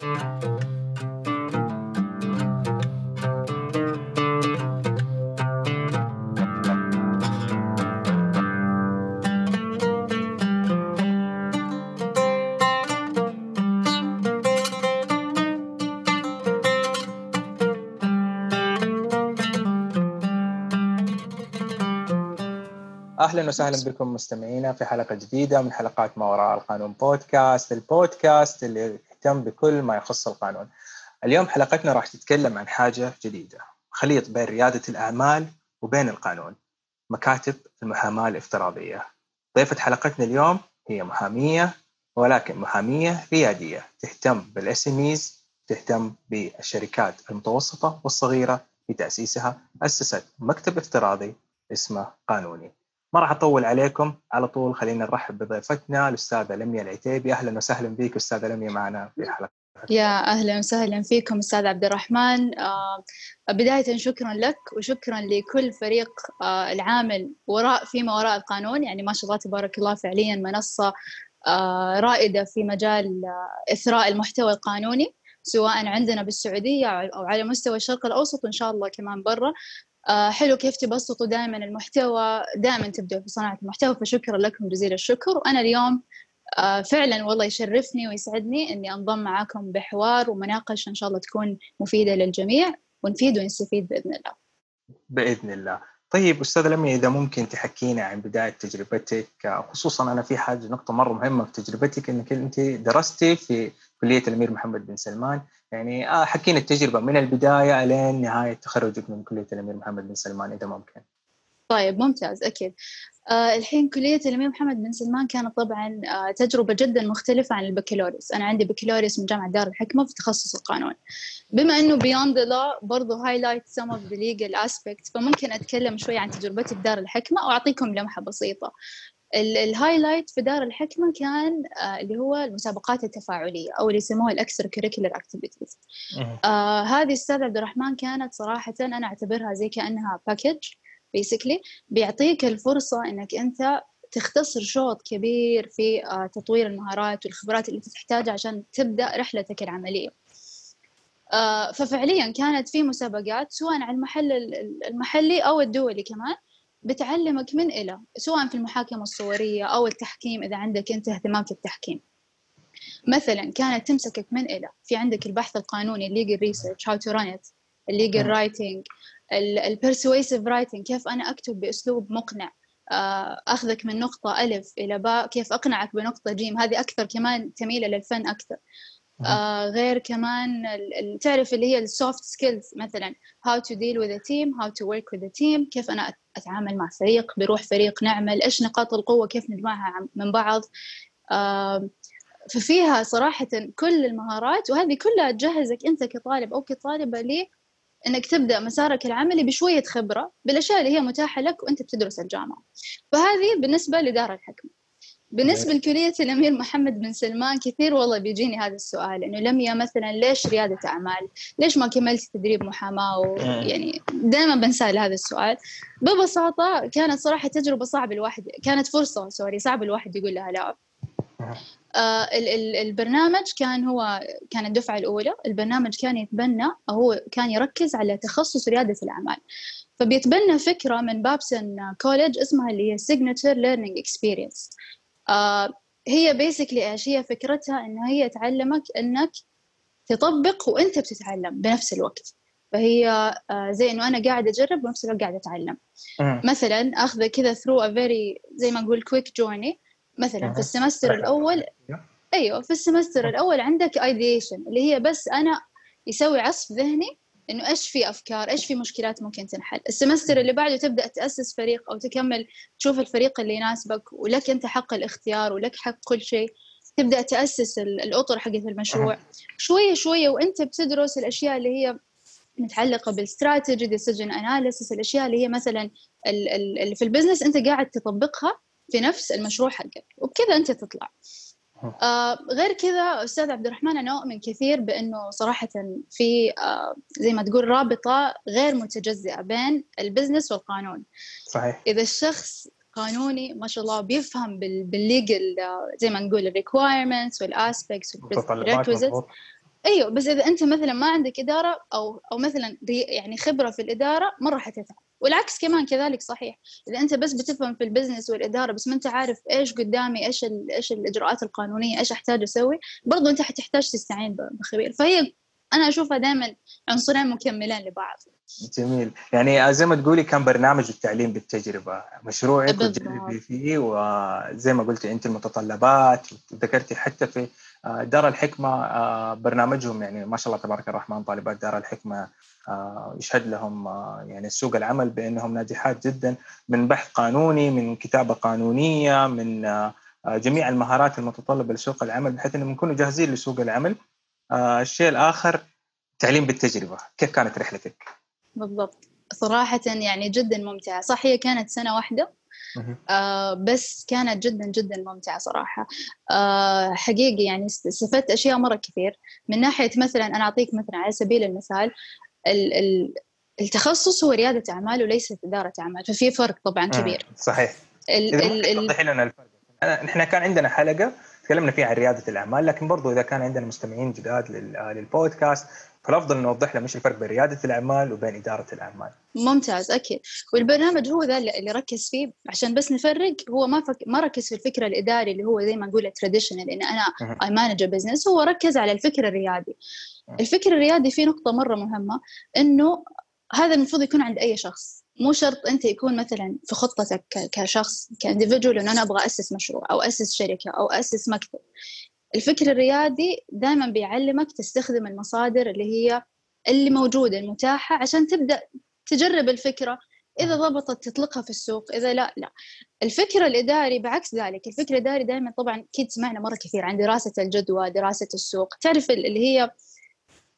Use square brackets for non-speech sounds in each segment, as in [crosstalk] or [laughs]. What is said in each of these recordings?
أهلا وسهلا بكم مستمعينا في حلقة جديدة من حلقات ما وراء القانون بودكاست البودكاست اللي يهتم بكل ما يخص القانون. اليوم حلقتنا راح تتكلم عن حاجة جديدة خليط بين ريادة الأعمال وبين القانون مكاتب المحاماة الافتراضية. ضيفة حلقتنا اليوم هي محامية ولكن محامية ريادية تهتم بالإس تهتم بالشركات المتوسطة والصغيرة في تاسيسها أسست مكتب افتراضي اسمه قانوني ما راح أطول عليكم. على طول خلينا نرحب بضيفتنا الأستاذة لميا العتيبي. أهلا وسهلا بك أستاذة لميا معنا في حلقة. يا أهلا وسهلا فيكم أستاذ عبد الرحمن. آه بداية شكرا لك وشكرا لكل فريق آه العامل وراء فيما وراء القانون. يعني ما شاء الله تبارك الله فعليا منصة آه رائدة في مجال إثراء المحتوى القانوني سواء عندنا بالسعودية أو على مستوى الشرق الأوسط وإن شاء الله كمان برا. حلو كيف تبسطوا دائما المحتوى دائما تبدأوا في صناعة المحتوى فشكرا لكم جزيل الشكر وأنا اليوم آه، فعلا والله يشرفني ويسعدني إني أنضم معاكم بحوار ومناقشة إن شاء الله تكون مفيدة للجميع ونفيد ونستفيد بإذن الله. بإذن الله. طيب أستاذ لمي إذا ممكن تحكينا عن بداية تجربتك خصوصا أنا في حاجة نقطة مرة مهمة في تجربتك إنك أنت درستي في كلية الأمير محمد بن سلمان يعني آه حكينا التجربة من البداية لين نهاية تخرجك من كلية الأمير محمد بن سلمان إذا ممكن. طيب ممتاز أكيد. آه الحين كلية الأمير محمد بن سلمان كانت طبعا آه تجربة جدا مختلفة عن البكالوريوس أنا عندي بكالوريوس من جامعة دار الحكمة في تخصص القانون بما beyond the law برضو highlight some of the legal aspects فممكن أتكلم شوي عن تجربتي في دار الحكمة وأعطيكم لمحة بسيطة ال highlight في دار الحكمة كان آه اللي هو المسابقات التفاعلية أو اللي يسموها ال extracurricular activities هذه أستاذ عبد الرحمن كانت صراحة أنا أعتبرها زي كأنها باكج بيسكلي بيعطيك الفرصة إنك أنت تختصر شوط كبير في آه، تطوير المهارات والخبرات اللي تحتاجها عشان تبدأ رحلتك العملية. آه، ففعليا كانت في مسابقات سواء على المحل المحلي أو الدولي كمان. بتعلمك من إلى سواء في المحاكمة الصورية أو التحكيم إذا عندك أنت اهتمام في التحكيم. مثلا كانت تمسكك من إلى في عندك البحث القانوني ال legal research how to run it ال legal writing ال persuasive writing كيف أنا أكتب بأسلوب مقنع آه، أخذك من نقطة ألف إلى باء كيف أقنعك بنقطة جيم هذه أكثر كمان تميلة للفن أكثر. آه غير كمان تعرف اللي هي ال soft skills مثلا deal with a team how to work with a team كيف أنا أتعامل مع فريق بروح فريق نعمل إيش نقاط القوة كيف نجمعها من بعض. آه ففيها صراحة كل المهارات وهذه كلها تجهزك أنت كطالب أو كطالبة إنك تبدأ مسارك العملي بشوية خبرة بالأشياء اللي هي متاحة لك وأنت بتدرس الجامعة. فهذه بالنسبة لدار الحكم بالنسبة لكليه الامير محمد بن سلمان كثير والله بيجيني هذا السؤال إنه لميا مثلا ليش ريادة أعمال؟ ليش ما كملت تدريب محاماة؟ ويعني دائما بنسأل هذا السؤال. ببساطة كانت صراحة تجربة صعبة الواحد كانت فرصة سوري صعب الواحد يقول لها لا. آه البرنامج كان هو كان الدفعة الأولى البرنامج كان يتبنى هو كان يركز على تخصص ريادة الأعمال. فبيتبنى فكرة من Babson College اسمها اللي هي Signature Learning Experience. آه هي basically إيش؟ هي فكرتها إنه هي تعلمك إنك تطبق وأنت بتتعلم بنفس الوقت. فهي آه زي انه أنا قاعدة أجرب ونفس الوقت قاعدة أتعلم. مثلا اخذه كذا through a very زي ما نقول quick journey مثلا في ال semester الأول أيوه في ال semester الأول عندك ideation اللي هي بس أنا يسوي عصف ذهني إنه إيش في أفكار إيش في مشكلات ممكن تنحل؟ ال semester اللي بعده تبدأ تأسس فريق أو تكمل تشوف الفريق اللي يناسبك ولك أنت حق الاختيار ولك حق كل شيء. تبدأ تأسس الأطر حقت المشروع. شوية شوية وأنت بتدرس الأشياء اللي هي متعلقة بال strategic decision analysis الأشياء اللي هي مثلا اللي في ال business أنت قاعد تطبقها في نفس المشروع حقك. وبكذا أنت تطلع. آه غير كذا أستاذ عبد الرحمن أنا أؤمن كثير بأنه صراحة في آه زي ما تقول رابطة غير متجزئة بين ال business والقانون. صحيح. إذا الشخص قانوني ما شاء الله بيفهم بال legal آه، زي ما نقول ال requirements وال aspects وال requisites أيوه بس إذا أنت مثلا ما عندك إدارة أو أو مثلا يعني خبرة في الإدارة مره حتتعب والعكس كمان كذلك صحيح. إذا أنت بس بتفهم في البزنس والإدارة بس ما أنت عارف إيش قدامي إيش إيش الإجراءات القانونية إيش أحتاج أسوي برضو أنت حتحتاج تستعين بخبير. فهي أنا أشوفها دائما عنصرين مكملين لبعض. جميل. يعني زي ما تقولي كان برنامج التعليم بالتجربة مشروعك وتجربي فيه وزي ما قلتي أنت المتطلبات ذكرتي حتى في آه، دار الحكمة آه، برنامجهم يعني ما شاء الله تبارك الرحمن طالبات دار الحكمة. يشهد لهم يعني سوق العمل بأنهم ناجحات جدا من بحث قانوني من كتابة قانونية من جميع المهارات المتطلبة لسوق العمل بحيث إنهم يكونوا جاهزين لسوق العمل. الشيء الآخر تعليم بالتجربة كيف كانت رحلتك؟ بالضبط. صراحة يعني جدا ممتعة. صح هي كانت سنة واحدة. آه بس كانت جدا جدا ممتعة صراحة. آه حقيقي يعني استفدت أشياء مرة كثير. من ناحية مثلا أنا أعطيك مثلا على سبيل المثال ال ال التخصص هو ريادة أعمال وليست إدارة أعمال ففي فرق طبعا كبير. صحيح. ال ال توضحي لنا الفرق. إحنا كان عندنا حلقة تكلمنا فيها عن ريادة الأعمال لكن برضو إذا كان عندنا مستمعين جداد للبودكاست فالأفضل نوضح له مش الفرق بين ريادة الأعمال وبين إدارة الأعمال. ممتاز أكيد، والبرنامج هو ذا اللي ركز فيه عشان بس نفرق هو ما فك... ما ركز في الفكر الاداري اللي هو زي ما نقول ال traditional إن أنا اي مانج business هو ركز على الفكر الريادي. الفكر الريادي فيه نقطة مرة مهمة إنه هذا المفروض يكون عند أي شخص. مو شرط أنت يكون مثلا في خطتك كشخص ك individual إنه أنا أبغى أسس مشروع أو أسس شركة أو أسس مكتب. الفكر الريادي دائما بيعلمك تستخدم المصادر اللي هي اللي موجودة المتاحة عشان تبدأ تجرب الفكرة. إذا ضبطت تطلقها في السوق إذا لا لا. الفكر الإداري بعكس ذلك الفكر الإداري دائما طبعا أكيد سمعنا مرة كثير عن دراسة الجدوى دراسة السوق. تعرف اللي هي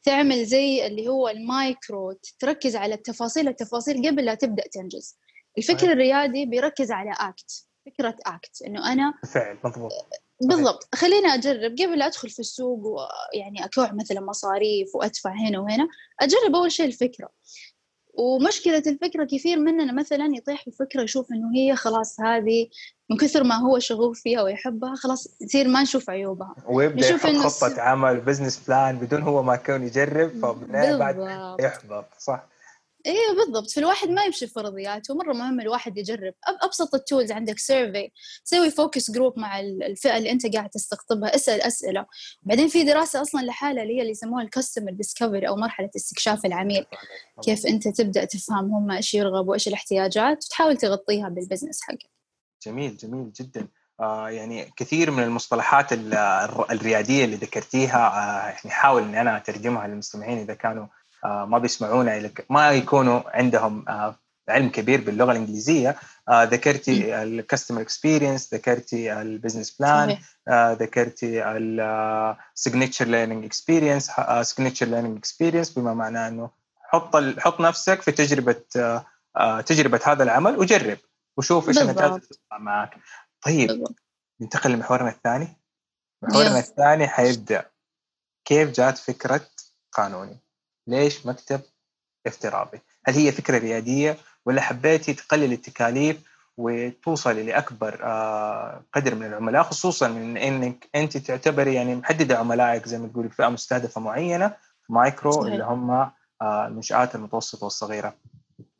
تعمل زي اللي هو المايكرو تركز على التفاصيل التفاصيل قبل لا تبدأ تنجز. الفكر الريادي بيركز على أكت فكرة أكت إنه أنا فعل مضبوط. بالضبط. خليني أجرب. قبل لا أدخل في السوق ويعني أكوع مثلا مصاريف وأدفع هنا وهنا أجرب أول شيء الفكرة. ومشكلة الفكرة كثير مننا مثلا يطيح في الفكرة يشوف إنه هي خلاص هذه من كثر ما هو شغوف فيها ويحبها خلاص يصير ما نشوف عيوبها. ويبدأ يشوف إنه خطة عمل business plan بدون هو ما كان يجرب فبالنهاية بعد يحبط. صح. إيه بالضبط. فالواحد ما يمشي فرضيات ومرة مهم الواحد يجرب. أبسط ال tools عندك survey سوي focus group مع الفئة اللي أنت قاعد تستقطبها. اسأل أسئلة. بعدين في دراسة أصلا لحالها اللي هي اللي يسموها ال customer discovery أو مرحلة استكشاف العميل. كيف أنت تبدأ تفهم هم إيش يرغبوا وايش الاحتياجات وتحاول تغطيها بال business حقك. جميل جميل جدا. آه يعني كثير من المصطلحات الريادية اللي ذكرتيها آه يعني حاول إني أنا أترجمها للمستمعين إذا كانوا ما بيسمعونا ما يكونوا عندهم آه، علم كبير باللغة الإنجليزية. آه، ذكرتي ال customer experience ذكرتي ال business plan ذكرتي ال signature learning experience signature learning experience بما معناه إنه حط حط نفسك في تجربة تجربة هذا العمل وجرب وشوف إيش النتائج معك. طيب ننتقل لمحورنا الثاني. محورنا الثاني حيبدأ. كيف جات فكرة قانوني؟ ليش مكتب افتراضي؟ هل هي فكرة ريادية ولا حبيتي تقلل التكاليف وتوصلي لاكبر آه، قدر من العملاء خصوصا من إنك أنت تعتبري يعني محددة عملائك زي ما تقولي فئة مستهدفة معينة مايكرو صحيح. اللي هم آه، المنشات المتوسطة والصغيرة.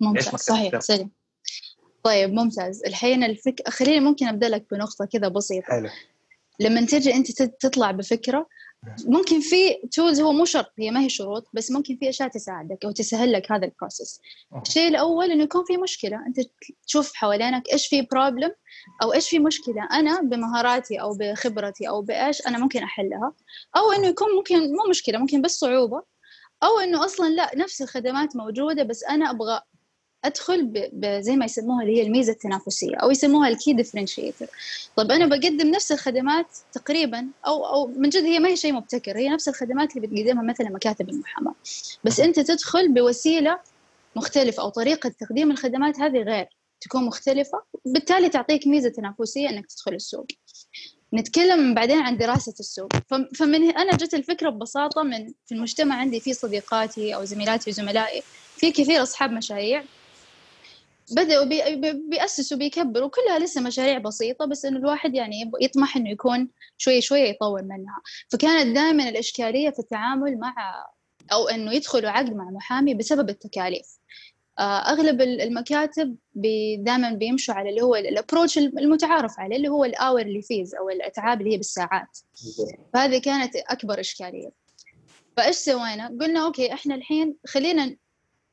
ممتاز. صحيح. سليم. طيب ممتاز. الحين الفك خليني ممكن أبدأ لك بنقطة كذا بسيطة. حلو. لما تجي أنت تطلع بفكرة ممكن في tools هو مو شرط هي ما هي شروط بس ممكن في أشياء تساعدك أو تسهل لك هذا ال process الشيء الأول إنه يكون في مشكلة. أنت تشوف حوالينك إيش في problem أو إيش في مشكلة. أنا بمهاراتي أو بخبرتي أو بإيش أنا ممكن أحلها. أو إنه يكون ممكن مو مشكلة ممكن بس صعوبة. أو إنه أصلا لا نفس الخدمات موجودة بس أنا أبغى أدخل زي ما يسموها اللي هي الميزة التنافسية أو يسموها ال key differentiator طب أنا بقدم نفس الخدمات تقريبا أو أو من جد هي ما هي شيء مبتكر هي نفس الخدمات اللي بتقدمها مثلا مكاتب المحاماة. بس أنت تدخل بوسيلة مختلفة أو طريقة تقديم الخدمات هذه غير تكون مختلفة بالتالي تعطيك ميزة تنافسية إنك تدخل السوق. نتكلم بعدين عن دراسة السوق. فمن أنا جت الفكرة ببساطة من في المجتمع عندي في صديقاتي أو زميلاتي وزملائي في كثير أصحاب مشاريع بدأوا بي بيأسسوا بيكبروا كلها لسه مشاريع بسيطة بس إنه الواحد يعني يطمح إنه يكون شوي شوي يطور منها. فكانت دائما الإشكالية في التعامل مع أو إنه يدخلوا عقد مع محامي بسبب التكاليف. آه، أغلب المكاتب دائما بيمشوا على اللي هو ال approach المتعارف عليه اللي هو ال hourly fees أو الأتعاب اللي هي بالساعات. فهذه كانت أكبر إشكالية. فإيش سوينا؟ قلنا okay إحنا الحين خلينا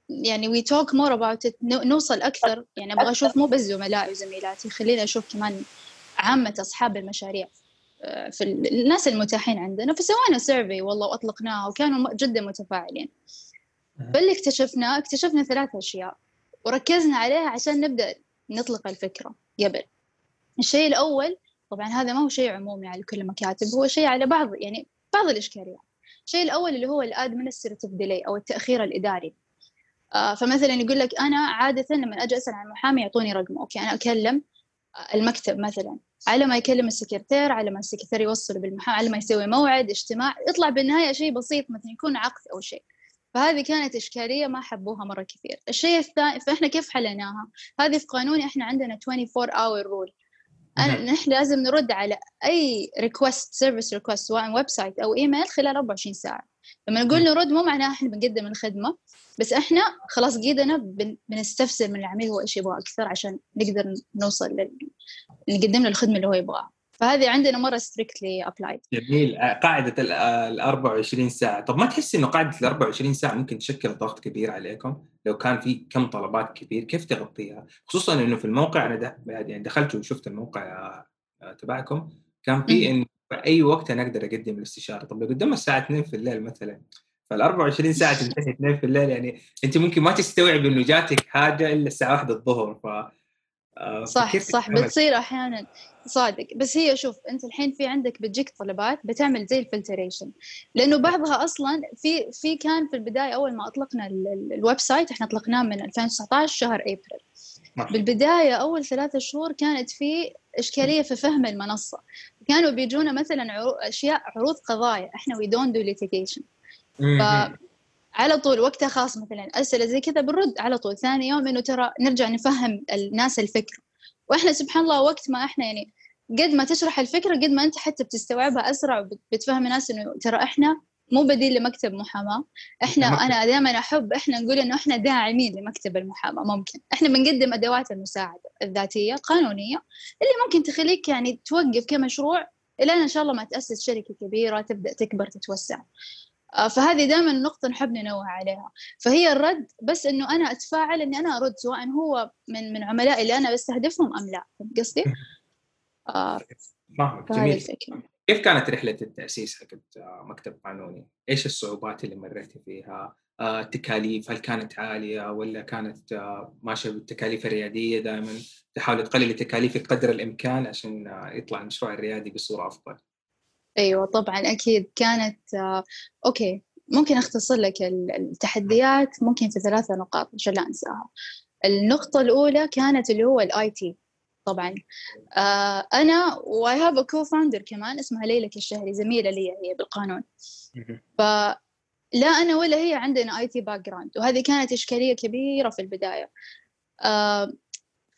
يعني we talk more about نوصل أكثر. يعني أبغى أشوف مو بس زملائي وزميلاتي خلينا أشوف كمان عامة أصحاب المشاريع آه، في الناس المتاحين عندنا. فسوينا survey والله واطلقناها وكانوا جدا متفاعلين. فاللي اكتشفناه اكتشفنا ثلاث أشياء وركزنا عليها عشان نبدأ نطلق الفكرة قبل. الشيء الأول طبعا هذا ما هو شيء عمومي على كل المكاتب هو شيء على بعض يعني بعض الإشكاليات. الشيء الأول اللي هو ال administrative delay أو التأخير الإداري. فمثلا يقول لك أنا عاده لما أجي أسأل عن محامي يعطوني رقم. okay أنا أكلم المكتب مثلا. على ما يكلم السكرتير على ما السكرتير يوصل بالمحامي على ما يسوي موعد اجتماع يطلع بالنهاية شيء بسيط مثلا يكون عقد أو شيء. فهذه كانت إشكالية ما حبوها مرة كثير. الشيء الثاني فإحنا كيف حليناها؟ هذه في قانوني إحنا عندنا 24 hour rule. أنا نحن لازم نرد على أي request service request سواء website أو إيميل خلال 24 ساعة. لما نقول نرد مو معناها إحنا بنقدم الخدمة بس إحنا خلاص قيدنا بنستفسر من العميل هو إيش يبغى أكثر عشان نقدر نوصل لل... نقدم له الخدمة اللي هو يبغاها فهذه عندنا مرة strictly applied جميل. آه، قاعدة ال 24 ساعة. طب ما تحس إنه قاعدة ال 24 ساعة ممكن تشكل ضغط كبير عليكم؟ لو كان في كم طلبات كبير كيف تغطيها؟ خصوصا إنه في الموقع أنا يعني دخلت وشفت الموقع آه، تبعكم كان في انه اي وقت أنا أقدر أقدم الاستشارة. طب لو قدمها الساعة 2 في الليل مثلا فال 24 ساعة [laughs] تنتهي 2 في الليل يعني أنت ممكن ما تستوعب إنه جاتك حاجة إلا الساعة 1 الظهر. ف آه، صح صح بتصير أحيانا صادق. بس هي شوف أنت الحين في عندك بتجيك طلبات بتعمل زي ال filtration. لأنه بعضها أصلا في في كان في البداية أول ما أطلقنا ال website إحنا أطلقناه من 2019 شهر أبريل. بالبداية أول ثلاثة شهور كانت في إشكالية في فهم المنصة. كانوا بيجونا مثلا أشياء عروض قضايا إحنا we don't do litigation على طول وقتها خاص مثلا اسئله زي كذا بنرد على طول. ثاني يوم إنه ترى نرجع نفهم الناس الفكرة. وإحنا سبحان الله وقت ما إحنا يعني قد ما تشرح الفكرة قد ما أنت حتى بتستوعبها أسرع وبتفهم الناس إنه ترى إحنا مو بديل لمكتب محاماة. إحنا أنا دائما أحب إحنا نقول إنه إحنا داعمين لمكتب المحاماة ممكن. إحنا بنقدم أدوات المساعدة الذاتية قانونية اللي ممكن تخليك يعني توقف كمشروع إلى إن شاء الله ما تأسس شركة كبيرة تبدأ تكبر تتوسع. آه، فهذه دائما نقطة نحب ننوه عليها. فهي الرد بس إنه أنا اتفاعل اني أنا أرد سواء هو من من عملائي اللي أنا بستهدفهم أم لا. فهمت قصدي؟ آه جميل. الفكرة. كيف كانت رحلة التأسيس حقت آه، مكتب قانوني؟ إيش الصعوبات اللي مريتي فيها؟ آه، التكاليف هل كانت عالية ولا كانت ماشية بالتكاليف الريادية دائما تحاول تقلل تكاليفك قدر الإمكان عشان يطلع المشروع الريادي بصورة أفضل؟ أيوه طبعا أكيد كانت آه، أوكي ممكن أختصر لك التحديات ممكن في ثلاثة نقاط عشان لا أنساها النقطة الأولى كانت اللي هو ال IT طبعا. آه أنا و I have co-founder كمان اسمها ليلى الشهري زميلة لي هي بالقانون. ف لا أنا ولا هي عندنا IT background وهذه كانت إشكالية كبيرة في البداية. آه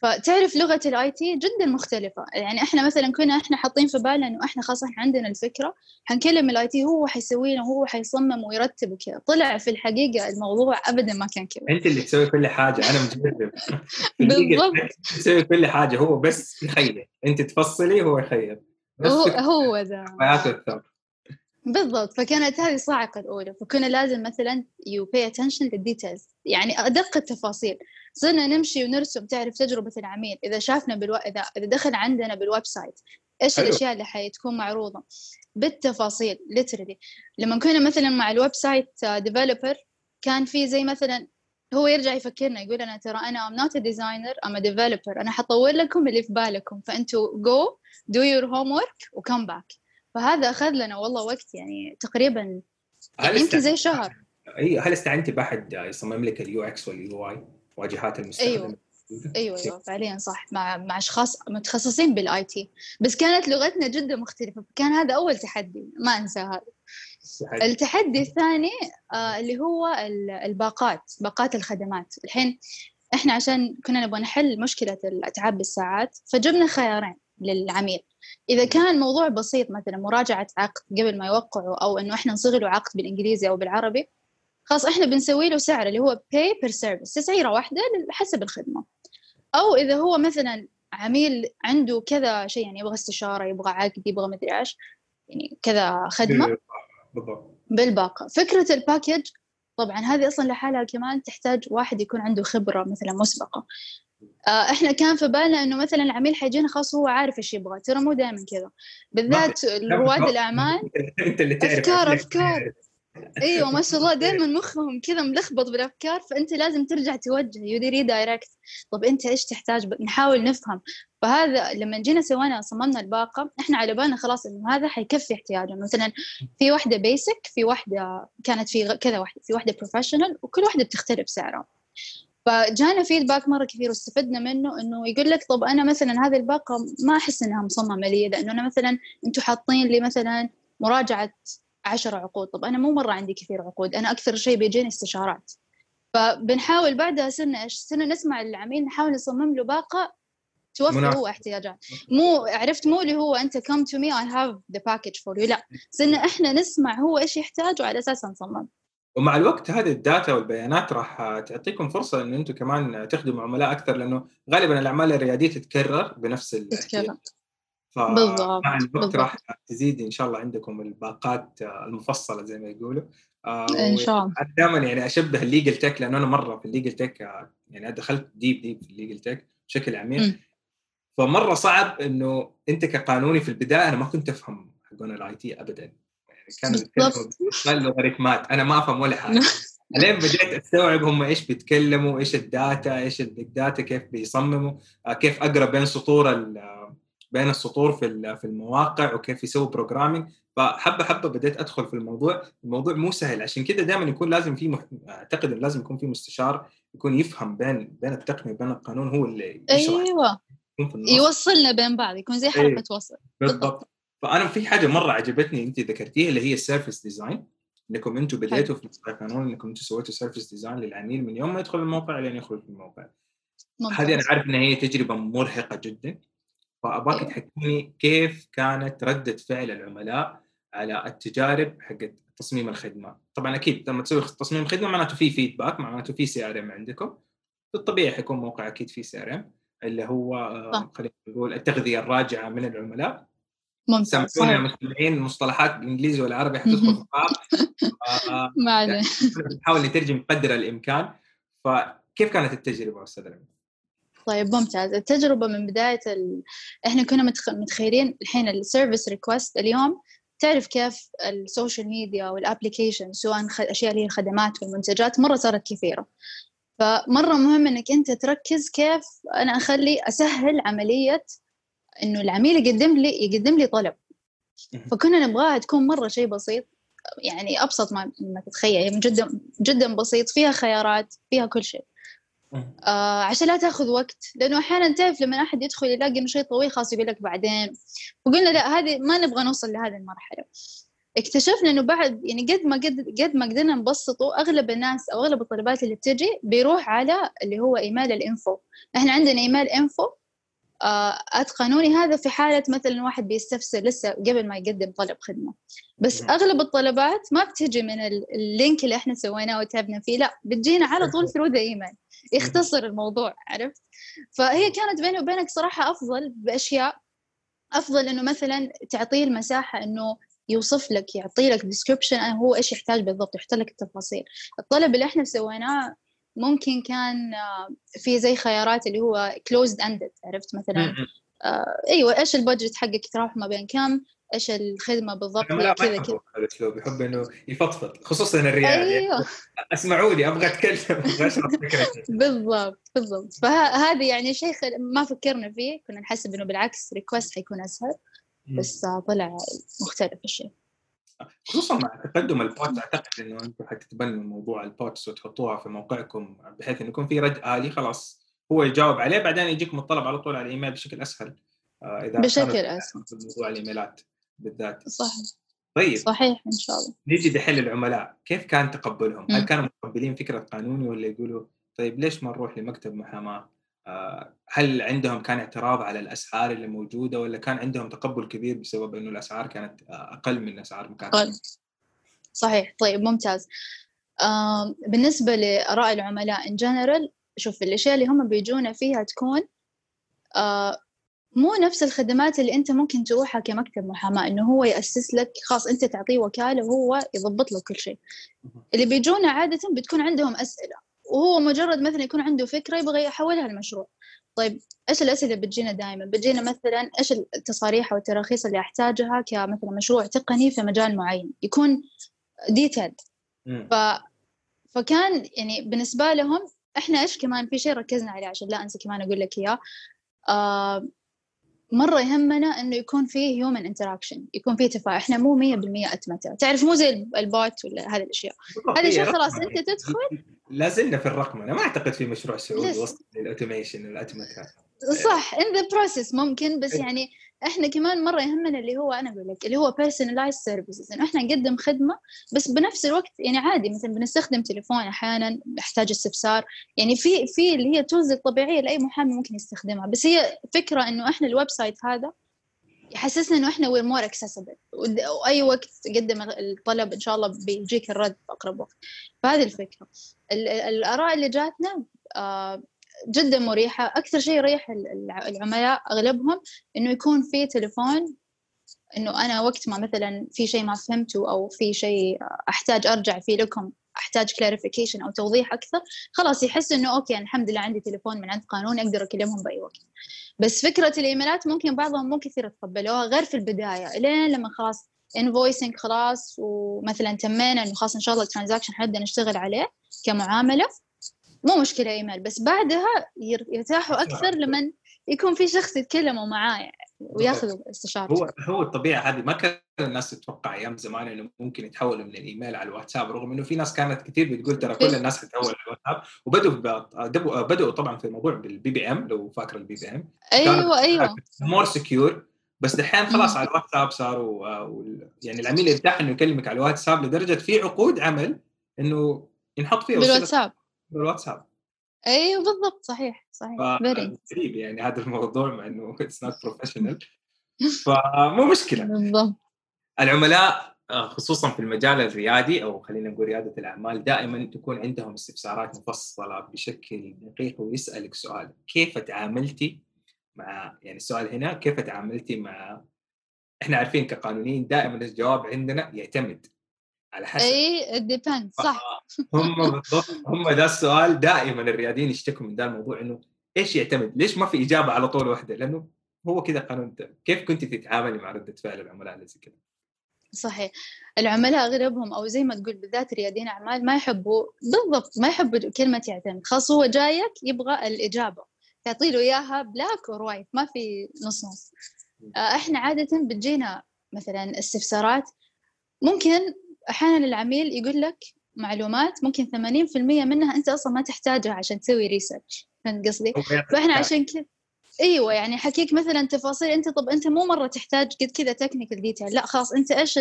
فتعرف لغة ال IT جدا مختلفة. يعني إحنا مثلا كنا إحنا حاطين في بالنا إنه إحنا خلاص إحنا عندنا الفكرة حنكلم ال IT هو حيسوي لنا وهو حيصمم ويرتب وكذا. طلع في الحقيقة الموضوع ابدا ما كان كذا. أنت اللي تسوي كل حاجة أنا مجرب [laughs] بالضبط. تسوي كل حاجة هو بس يخيل. أنت تفصلي هو يخيل. هو هو ذا. بالضبط. فكانت هذه الصاعقة الأولى. فكنا لازم مثلا you pay attention لل details يعني أدق التفاصيل. صرنا نمشي ونرسم تعرف تجربة العميل. إذا شافنا بالو... إذا إذا دخل عندنا بال website إيش حلو. الأشياء اللي حتكون معروضة؟ بالتفاصيل literally. لما كنا مثلا مع ال website developer كان في زي مثلا هو يرجع يفكرنا يقول أنا ترى not a designer I'm a developer. أنا حطور لكم اللي في بالكم. فأنتوا go do your homework و come back. فهذا أخذ لنا والله وقت يعني تقريبا يمكن زي شهر. هل استعنتي بأحد يصمم لك ال UX وال UI واجهات المستخدم أيوه. أيوه أيوه فعليا صح. مع مع أشخاص متخصصين بال IT بس كانت لغتنا جدا مختلفة. كان هذا أول تحدي. ما أنسى هذا. التحدي الثاني آه اللي هو الباقات باقات الخدمات. الحين إحنا عشان كنا نبغى نحل مشكلة الأتعاب بالساعات فجبنا خيارين للعميل. إذا كان موضوع بسيط مثلا مراجعة عقد قبل ما يوقعوا أو إنه إحنا نصيغ له عقد بالإنجليزي أو بالعربي خلاص إحنا بنسوي له سعر اللي هو pay per service تسعيرة واحدة حسب الخدمة. أو إذا هو مثلا عميل عنده كذا شيء يعني يبغى استشارة يبغى عقد يبغى مدري إيش يعني كذا خدمة. بالباقة فكرة الباكج طبعا هذه أصلا لحالها كمان تحتاج واحد يكون عنده خبرة مثلا مسبقة. آه، إحنا كان في بالنا إنه مثلا العميل حيجينا خاص هو عارف إيش يبغى ترى مو دائما كذا. بالذات رواد الأعمال. [laughs] أنت اللي تعرف أفكار أفكار. أيوه ما شاء الله. دائما [laughs] مخهم كذا ملخبط بالأفكار فأنت لازم ترجع توجه يدير redirect طب أنت إيش تحتاج. نحاول نفهم. فهذا لما جينا سوينا صممنا الباقة إحنا على بالنا خلاص إنه هذا حيكفي احتياجه. مثلا في واحدة basic في واحدة كانت في كذا واحدة في واحدة professional وكل واحدة بتختلف سعرها. فجانا feedback مرة كثير واستفدنا منه إنه يقول لك طب أنا مثلا هذه الباقة ما أحس إنها مصممة لي لأنه أنا مثلا أنتم حاطين لي مثلا مراجعة عشر عقود. طب أنا مو مرة عندي كثير عقود أنا أكثر شيء بيجيني استشارات. فبنحاول بعدها صرنا إيش صرنا نسمع العميل نحاول نصمم له باقة توفر هو احتياجات. مو عرفت مو اللي هو أنت come to me I have the package for you. لا صرنا إحنا نسمع هو إيش يحتاج وعلى اساسها نصمم. ومع الوقت هذه الداتا والبيانات راح تعطيكم فرصة إن أنتم كمان تخدموا عملاء أكثر لأنه غالبا الأعمال الريادية تتكرر بنفس تتكرر. بالضبط مع الوقت راح تزيد إن شاء الله عندكم الباقات المفصلة زي ما يقولوا. آه، إن شاء الله. دائما يعني أشبه ال legal tech لأنه أنا مرة في ال legal tech آه، يعني دخلت deep deep في ال legal tech بشكل عميق. فمرة صعب إنه أنت كقانوني في البداية أنا ما كنت أفهم حقون ال IT ابدا. يعني كانوا لوغاريتمات أنا ما أفهم ولا حاجة. [laughs] لين بديت أستوعب هم إيش بيتكلموا إيش ال data إيش ال big data كيف بيصمموا آه، كيف أقرأ بين سطور بين السطور في في المواقع وكيف يسوي programming فحبة حبة بديت أدخل في الموضوع. الموضوع مو سهل. عشان كذا دائما يكون لازم في مح... أعتقد لازم يكون في مستشار يكون يفهم بين بين التقنية وبين القانون هو اللي يشرح. أيوه. يوصلنا بين بعض يكون زي حلقه أيوة. وصل. بالضبط. فأنا في حاجة مرة عجبتني أنت ذكرتيها اللي هي ال service design إنكم أنتم بديتوا في القانون إنكم أنتم سويتوا service design للعميل من يوم ما يدخل الموقع لين يخرج من الموقع. هذه أنا عارف ان هي تجربة مرهقة جدا. فابغاك أيوه. تحكيني كيف كانت ردة فعل العملاء على التجارب حقت تصميم الخدمة؟ طبعا أكيد لما تسوي تصميم خدمه معناته في feedback معناته في CRM عندكم. بالطبيعي حيكون موقع أكيد في CRM اللي هو آه، خلينا نقول التغذية الراجعة من العملاء. ممتاز سامحونا يا مستمعين المصطلحات بالإنجليزي والعربي حتدخل [laughs] في بعض ما عليه. [laughs] نحاول نترجم قدر الإمكان. فكيف كانت التجربة أستاذ طيب ممتاز. التجربة من بداية ال... إحنا كنا متخيلين الحين ال service request اليوم. تعرف كيف ال social media وال application سواء الاشياء اللي هي الخدمات والمنتجات مرة صارت كثيرة. فمرة مهم إنك أنت تركز كيف أنا أخلي أسهل عملية إنه العميل يقدم لي يقدم لي طلب. فكنا نبغاها تكون مرة شيء بسيط يعني أبسط ما ما تتخيل يعني جدا جدا بسيط فيها خيارات فيها كل شيء. آه عشان لا تاخذ وقت لأنه أحيانا تعرف لما أحد يدخل يلاقي إنه شيء طويل خلاص يقول لك بعدين. وقلنا لا هذه ما نبغى نوصل لهذه المرحلة. اكتشفنا إنه بعد يعني قد ما قد قد ما قدرنا نبسطه أغلب الناس أو أغلب الطلبات اللي بتجي بيروح على اللي هو إيميل الإنفو. إحنا عندنا إيميل إنفو آه قانوني هذا في حالة مثلا واحد بيستفسر لسه قبل ما يقدم طلب خدمة. بس أغلب الطلبات ما بتجي من ال link اللي إحنا سويناه وتعبنا فيه لا بتجينا على طول through the email يختصر الموضوع عرفت؟ فهي كانت بيني وبينك صراحة أفضل بأشياء. أفضل إنه مثلا تعطيه المساحة إنه يوصف لك يعطي لك description هو إيش يحتاج بالضبط يحط لك التفاصيل. الطلب اللي إحنا سويناه ممكن كان آه، في زي خيارات اللي هو closed ended عرفت مثلا؟ آه أيوه إيش ال budget حقك يتراوح ما بين كم؟ إيش الخدمة بالضبط؟ كذا كذا. هذا الاسلوب يحب إنه يفضفض خصوصا الريال يعني. أيوه. يعني اسمعوا لي أبغى أتكلم أبغى أشرح فكرتي [laughs] بالضبط بالضبط. فهذا يعني شيء ما فكرنا فيه كنا نحسب إنه بالعكس request حيكون أسهل بس طلع مختلف الشيء. خصوصا مع تقدم ال bot أعتقد إنه أنتم حتتبنوا موضوع ال bots وتحطوها في موقعكم بحيث انه يكون في رد آلي خلاص هو يجاوب عليه بعدين يجيكم الطلب على طول على الإيميل بشكل أسهل آه، إذا بشكل أسهل. موضوع الإيميلات بالذات. صحيح. طيب. صحيح إن شاء الله. نيجي دحين للعملاء كيف كان تقبلهم؟ هل كانوا متقبلين فكرة قانوني ولا يقولوا طيب ليش ما نروح لمكتب محاماة؟ آه، هل عندهم كان اعتراض على الأسعار اللي موجودة ولا كان عندهم تقبل كبير بسبب إنه الأسعار كانت أقل من اسعار مكان صحيح. طيب ممتاز. بالنسبة لآراء العملاء إن جنرال شوف الأشياء اللي هم بيجونا فيها تكون آه مو نفس الخدمات اللي أنت ممكن تروحها كمكتب محاماة إنه هو يأسس لك خاص أنت تعطيه وكالة وهو يضبط له كل شيء. اللي بيجونا عادة بتكون عندهم أسئلة. وهو مجرد مثلا يكون عنده فكرة يبغى يحولها لمشروع. طيب إيش الأسئلة اللي بتجينا دائما بتجينا مثلا إيش التصاريح أو التراخيص اللي أحتاجها كمثلا مشروع تقني في مجال معين؟ يكون detailed ف فكان يعني بالنسبة لهم إحنا إيش كمان في شيء ركزنا عليه عشان لا أنسى كمان أقول لك إياه. آه مرة يهمنا إنه يكون فيه human interaction يكون فيه تفاعل. إحنا مو 100% اتمته تعرف مو زي ال bot ولا هذه الأشياء. هذه شيء خلاص أنت تدخل لا زلنا في الرقم أنا ما أعتقد في مشروع سعودي وصل لل automation الاتمته صح in the process ممكن بس يعني إحنا كمان مرة يهمنا اللي هو أنا أقول لك اللي هو personalized services إنه إحنا نقدم خدمة بس بنفس الوقت يعني عادي مثلا بنستخدم تليفون أحيانا نحتاج استفسار. يعني في في اللي هي ال tools الطبيعية اللي اي محامي ممكن يستخدمها. بس هي فكرة إنه إحنا ال website هذا يحسسنا إنه إحنا we're more accessible وأي وقت تقدم الطلب إن شاء الله بيجيك الرد في أقرب وقت. فهذه الفكرة. الآراء اللي جاتنا آه جدا مريحة. أكثر شيء يريح العملاء أغلبهم إنه يكون في تليفون إنه أنا وقت ما مثلا في شيء ما فهمته أو في شيء أحتاج أرجع فيه لكم أحتاج clarification أو توضيح أكثر خلاص يحس إنه okay الحمد لله عندي تليفون من عند قانون أقدر أكلمهم بأي وقت. بس فكرة الإيميلات ممكن بعضهم مو كثير يتقبلوها غير في البداية لين لما خلاص invoicing خلاص ومثلا تمينا إنه خلاص إن شاء الله ال transaction حنبدأ نشتغل عليه كمعاملة مو مشكلة إيميل بس بعدها يرتاحوا. أكثر لمن يكون في شخص يتكلموا معاه وياخذوا استشاره هو هو الطبيعة هذه ما كان الناس تتوقع أيام زمان إنه ممكن يتحولوا من الإيميل على الواتساب رغم إنه في ناس كانت كثير بتقول ترى كل الناس حتتحول على الواتساب. وبدأوا بدأوا طبعا في الموضوع بال BBM لو فاكر ال BBM. أيوه أيوه. more secure بس دحين خلاص على الواتساب صاروا آه، يعني العميل يرتاح إنه يكلمك على الواتساب لدرجة في عقود عمل إنه ينحط فيها بالواتساب. بالواتساب. أيوه بالضبط صحيح صحيح غريب يعني هذا الموضوع مع إنه it's not professional فمو مشكلة. بالضبط. العملاء آه، خصوصا في المجال الريادي أو خلينا نقول ريادة الأعمال دائما تكون عندهم استفسارات مفصلة بشكل دقيق ويسألك سؤال. كيف تعاملتي مع يعني السؤال هنا كيف تعاملتي مع إحنا عارفين كقانونيين دائما الجواب عندنا يعتمد. على حسب it depends صح هم [laughs] بالضبط هم ذا السؤال دائما الرياديين يشتكوا من ذا الموضوع إنه إيش يعتمد؟ ليش ما في إجابة على طول واحدة؟ لأنه هو كذا قانون كيف كنت تتعاملي مع ردة فعل العملاء اللي زي كذا؟ صحيح العملاء أغلبهم أو زي ما تقول بالذات رياديين أعمال ما يحبوا بالضبط ما يحبوا كلمة يعتمد خاص هو جايك يبغى الإجابة تعطي له إياها black or white ما في نص نص آه، إحنا عادة بتجينا مثلا استفسارات ممكن أحيانا العميل يقول لك معلومات ممكن 80% منها أنت أصلا ما تحتاجها عشان تسوي research فهمت قصدي؟ فإحنا عشان كذا إيوه يعني حكيك مثلا تفاصيل. أنت طب أنت مو مرة تحتاج قد كذا technical detail لا خلاص أنت إيش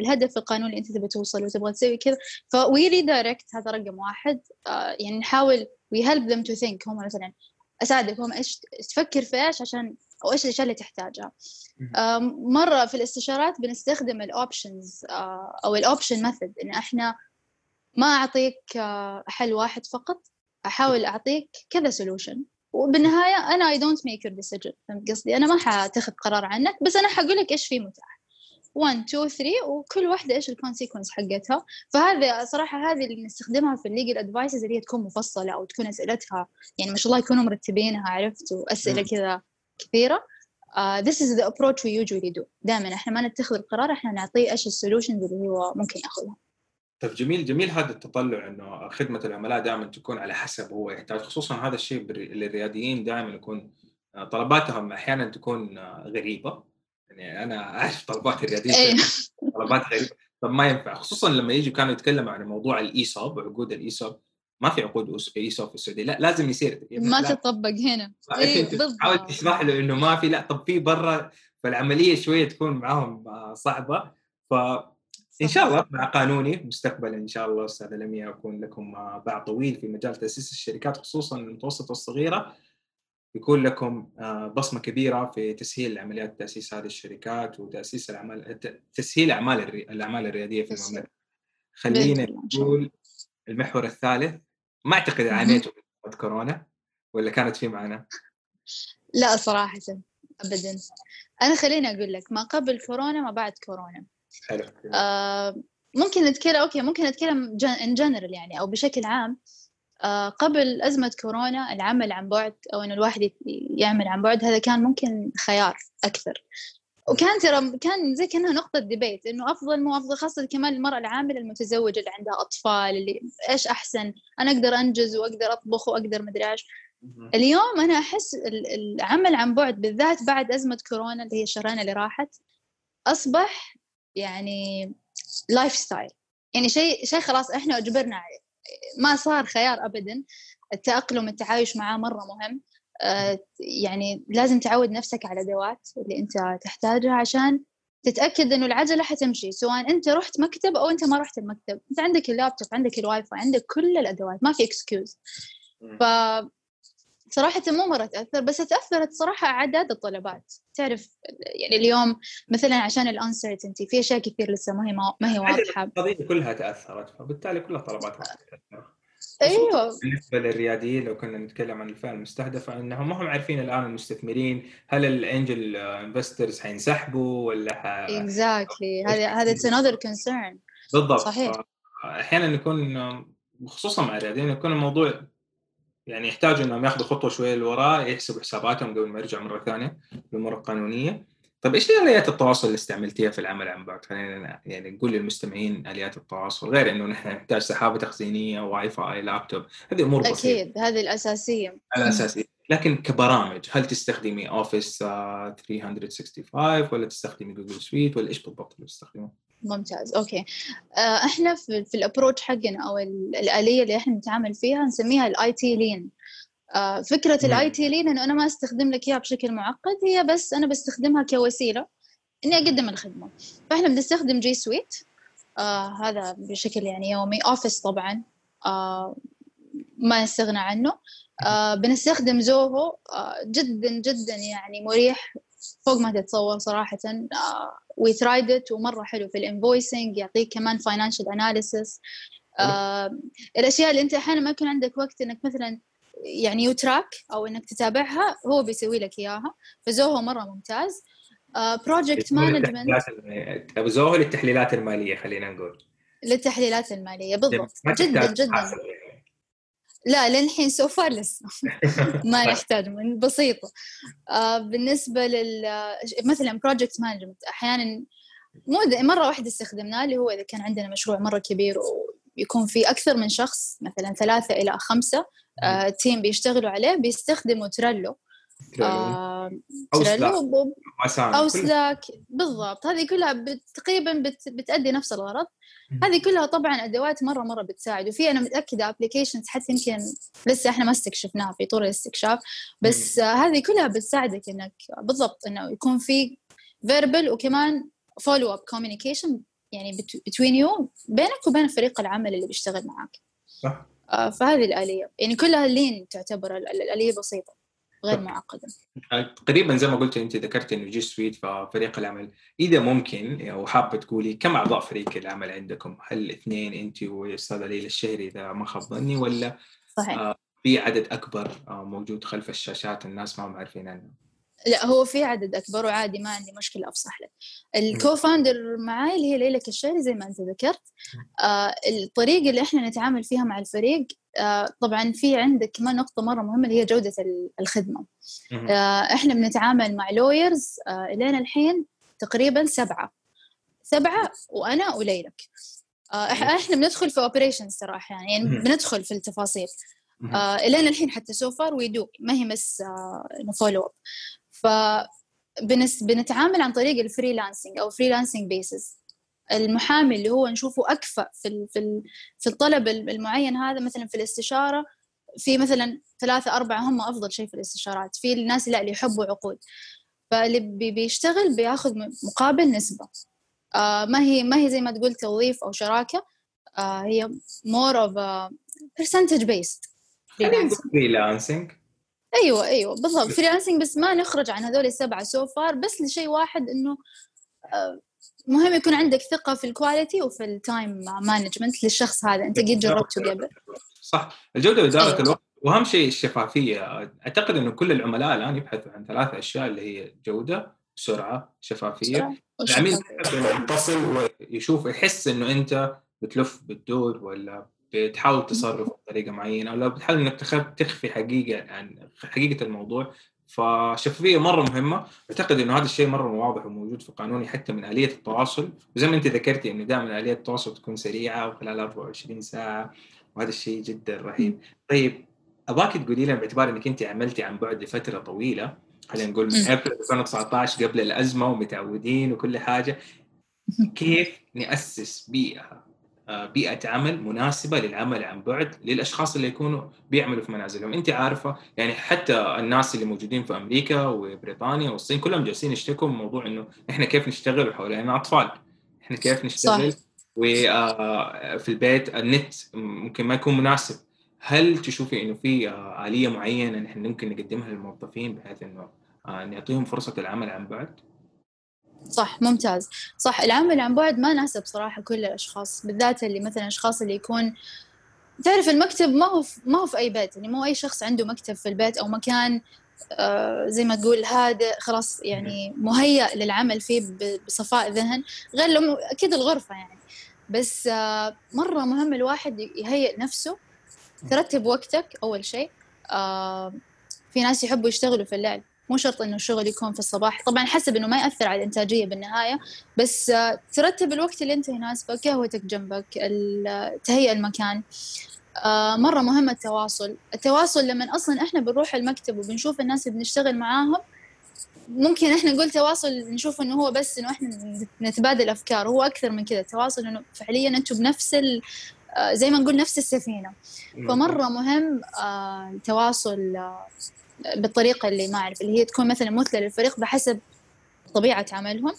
الهدف القانوني اللي أنت تبي توصل وتبغى تسوي كذا؟ ف we redirect هذا رقم واحد. آه يعني نحاول we help them to think هم مثلا اساعدكم إيش تفكر في إيش عشان أو إيش الأشياء اللي تحتاجها. مرة في الاستشارات بنستخدم ال options آه، أو ال option method إن إحنا ما أعطيك آه، حل واحد فقط أحاول أعطيك كذا solution وبالنهاية أنا I don't make your decision فهمت قصدي؟ أنا ما حاتخذ قرار عنك بس أنا حقول لك إيش في متاح. 1 2 3 وكل واحدة إيش ال consequence حقتها. فهذا صراحة هذه اللي نستخدمها في ال legal advices اللي هي تكون مفصلة أو تكون أسئلتها يعني ما شاء الله يكونوا مرتبينها عرفت؟ وأسئلة كذا. كثيره uh, this is the approach we usually do. دائما إحنا ما نتخذ القرار إحنا نعطيه إيش ال solutions اللي هو ممكن يأخذها. طيب جميل جميل هذا التطلع إنه خدمة العملاء دائما تكون على حسب هو يحتاج. خصوصا هذا الشيء للرياديين دائما يكون آه، طلباتهم أحيانا تكون آه، غريبة. يعني أنا أعرف طلبات الرياديين إيه. طلبات غريبة طب ما ينفع. خصوصا لما يجوا كانوا يتكلموا عن موضوع ال ESOP وعقود ال ESOP ما في عقود ايسوب في السعودية. لا لازم يصير. ما لا. تطبق هنا. إيه حاول تشرح له إنه ما في لا طب في برا فالعملية شوية تكون معاهم آه، صعبة. ف إن شاء الله مع قانوني مستقبلا إن شاء الله استاذه لميا يكون لكم باع طويل في مجال تأسيس الشركات خصوصا المتوسطة والصغيرة. يكون لكم آه، بصمة كبيرة في تسهيل عمليات تأسيس هذه الشركات وتأسيس الأعمال تسهيل أعمال الأعمال الرياديه في المملكة. خلينا نقول المحور الثالث. ما أعتقد عانيتوا من كورونا؟ ولا كانت في معنا؟ لا صراحة ابدا. أنا خليني أقول لك ما قبل كورونا ما بعد كورونا. حلو. آه ممكن نتكلم okay ممكن نتكلم in general يعني أو بشكل عام. آه قبل أزمة كورونا العمل عن بعد أو إنه الواحد يعمل عن بعد هذا كان ممكن خيار أكثر. وكان ترى كان زي كأنها نقطة debate إنه أفضل مو أفضل خاصة كمان المرأة العاملة المتزوجة اللي عندها أطفال اللي إيش أحسن؟ أنا أقدر أنجز وأقدر أطبخ وأقدر مدري إيش. اليوم أنا أحس العمل عن بعد بالذات بعد أزمة كورونا اللي هي الشهرين اللي راحت أصبح يعني lifestyle يعني شيء شيء خلاص إحنا أجبرنا عليه. ما صار خيار ابدا. التأقلم التعايش معاه مرة مهم. يعني لازم تعود نفسك على الادوات اللي أنت تحتاجها عشان تتأكد إنه العجلة حتمشي سواء أنت رحت مكتب أو أنت ما رحت المكتب. أنت عندك اللابتوب عندك الواي فاي عندك كل الأدوات ما في excuse ف صراحة مو مرة تأثر بس تأثرت صراحة أعداد الطلبات. تعرف يعني اليوم مثلا عشان ال uncertainty في أشياء كثير لسه ما هي ما هي واضحة. القضية كلها تأثرت فبالتالي كل الطلبات أيوه. بالنسبة للرياديين لو كنا نتكلم عن الفئة المستهدفة إنهم ما هم عارفين الآن المستثمرين هل ال angel investors حينسحبوا ولا ح... exactly هذا هذا it's another concern بالضبط. صحيح. أحيانا يكون خصوصا مع الرياديين يكون الموضوع يعني يحتاجوا إنهم ياخذوا خطوة شوية لوراء يحسبوا حساباتهم قبل ما يرجعوا مرة ثانية للامور القانونية. طيب إيش آليات التواصل اللي استعملتيها في العمل عن بعد؟ خلينا يعني نقول للمستمعين آليات التواصل غير إنه نحن نحتاج سحابة تخزينية واي فاي لابتوب هذه أمور بسيطة. أكيد هذه الأساسية. الأساسية. لكن كبرامج هل تستخدمي Office 365 ولا تستخدمي Google Suite ولا إيش بالضبط اللي تستخدمه؟ ممتاز okay. آه، إحنا في, في ال approach حقنا أو الآلية اللي إحنا نتعامل فيها نسميها ال IT lean فكرة ال IT lean إنه أنا ما أستخدم لك إياها بشكل معقد هي بس أنا بستخدمها كوسيلة إني أقدم الخدمة. فإحنا بنستخدم G Suite آه هذا بشكل يعني يومي. Office طبعا آه ما نستغنى عنه. آه بنستخدم Zoho آه جدا جدا يعني مريح فوق ما تتصور صراحة. we tried ومرة حلو في ال invoicing يعطيك كمان financial analysis آه الأشياء اللي أنت أحيانا ما يكون عندك وقت إنك مثلا يعني you track أو إنك تتابعها هو بيسوي لك إياها. ف Zoho مرة ممتاز. بروجكت آه، مانجمنت زوهو للتحليلات المالية خلينا نقول. للتحليلات المالية بالضبط. جدا جدا. لا للحين so far لسه. [laughs] ما نحتاج من بسيطة. آه بالنسبة لل مثلا project management أحيانا مو مرة واحدة استخدمناه اللي هو إذا كان عندنا مشروع مرة كبير ويكون في أكثر من شخص مثلا ثلاثة إلى خمسة آه team بيشتغلوا عليه بيستخدموا تريلو. آه تريلو أو سلاك بالضبط. هذه كلها تقريبا بت بتأدي نفس الغرض. هذه كلها طبعا أدوات مرة مرة بتساعد. وفي أنا متأكدة applications حتى يمكن لسه إحنا ما استكشفناها في طور الاستكشاف. بس آه هذه كلها بتساعدك إنك بالضبط إنه يكون في verbal وكمان follow up communication يعني between you بينك وبين فريق العمل اللي بيشتغل معك صح. فهذه الآلية يعني كلها لين تعتبر الآلية بسيطة غير معقدة تقريبا زي ما قلت أنت ذكرت إنه جي سويت ففريق العمل إذا ممكن أو حابة تقولي كم أعضاء فريق العمل عندكم؟ هل اثنين أنت واستاذه ليلى الشهري إذا ما خاب ظني ولا صحيح آه في عدد أكبر آه موجود خلف الشاشات الناس ما هم عارفين عنه؟ لا هو في عدد أكبر وعادي ما عندي مشكلة أفصح لك. ال co-founder معاي اللي هي ليلى الشهري زي ما أنت ذكرت. آه الطريقة اللي إحنا نتعامل فيها مع الفريق آه طبعا في عندك كمان نقطة مرة مهمة اللي هي جودة الخدمة. آه إحنا بنتعامل مع lawyers آه لين الحين تقريبا سبعة. سبعة وأنا وليلى. آه إحنا بندخل في operations صراحة يعني, يعني بندخل في التفاصيل. آه إلين الحين حتى so far we do ما هي بس آه follow up ف بنتعامل عن طريق ال freelancing أو freelancing basis المحامي اللي هو نشوفه أكفأ في في في الطلب المعين هذا مثلا في الاستشارة في مثلا ثلاثة أربعة هم أفضل شيء في الاستشارات. في الناس لا اللي يحبوا عقود. فاللي بيشتغل بياخذ مقابل نسبة. آه ما هي ما هي زي ما تقول توظيف أو شراكة. آه هي more of a percentage based فريلانسنج أيوه أيوه بالضبط. freelancing بس ما نخرج عن هذول السبعة so far بس لشيء واحد إنه آه مهم يكون عندك ثقة في ال quality وفي ال time management للشخص هذا. أنت قد جربته قبل؟ صح. الجودة وإدارة أيوة. الوقت وأهم شيء الشفافية. أعتقد إنه كل العملاء الآن يبحثوا عن ثلاث أشياء اللي هي جودة سرعة شفافية. العميل يتصل ويشوف يحس إنه أنت بتلف بتدور ولا بتحاول تصرف بطريقة معينة أو لو بتحاول إنك تخفي حقيقة عن حقيقة الموضوع. فالشفافيه مرة مهمة. أعتقد إنه هذا الشيء مرة واضح وموجود في قانوني حتى من آلية التواصل. وزي ما أنت ذكرتي إنه دائما آلية التواصل تكون سريعة وخلال 24 ساعة وهذا الشيء جدا رهيب. طيب أبغاك تقولي لنا باعتبار إنك أنت عملتي عن بعد لفترة طويلة خلينا نقول من أبريل 2019 قبل الأزمة ومتعودين وكل حاجة. كيف نأسس بيئة بيئة عمل مناسبة للعمل عن بعد للأشخاص اللي يكونوا بيعملوا في منازلهم أنت عارفة يعني حتى الناس اللي موجودين في أمريكا وبريطانيا والصين كلهم جالسين يشتكوا من موضوع إنه إحنا كيف نشتغل وحوالينا أطفال إحنا كيف نشتغل صح. وفي آه، البيت النت ممكن ما يكون مناسب هل تشوفي إنه في آه، آلية معينة نحن ممكن نقدمها للموظفين بحيث إنه نعطيهم فرصة العمل عن بعد؟ صح ممتاز. صح العمل عن بعد ما ناسب صراحة كل الأشخاص بالذات اللي مثلا الأشخاص اللي يكون تعرف المكتب ما هو ما هو في أي بيت يعني مو أي شخص عنده مكتب في البيت أو مكان آه زي ما تقول هادئ خلاص يعني مهيأ للعمل فيه بصفاء ذهن غير لو أكيد الغرفة يعني. بس آه مرة مهم الواحد يهيئ نفسه ترتب وقتك أول شيء آه في ناس يحبوا يشتغلوا في الليل. مو شرط إنه الشغل يكون في الصباح. طبعا حسب إنه ما يأثر على الإنتاجية بالنهاية بس ترتب الوقت اللي أنت يناسبك قهوتك جنبك تهيئ المكان. آه، مرة مهم التواصل. التواصل لما أصلا إحنا بنروح المكتب وبنشوف الناس اللي بنشتغل معاهم ممكن إحنا نقول تواصل نشوف إنه هو بس إنه إحنا نتبادل أفكار. هو أكثر من كذا. التواصل إنه فعليا أنتم بنفس آه، زي ما نقول نفس السفينة. فمرة مهم آه، التواصل بالطريقة اللي ما أعرف اللي هي تكون مثلا مثلى للفريق بحسب طبيعة عملهم.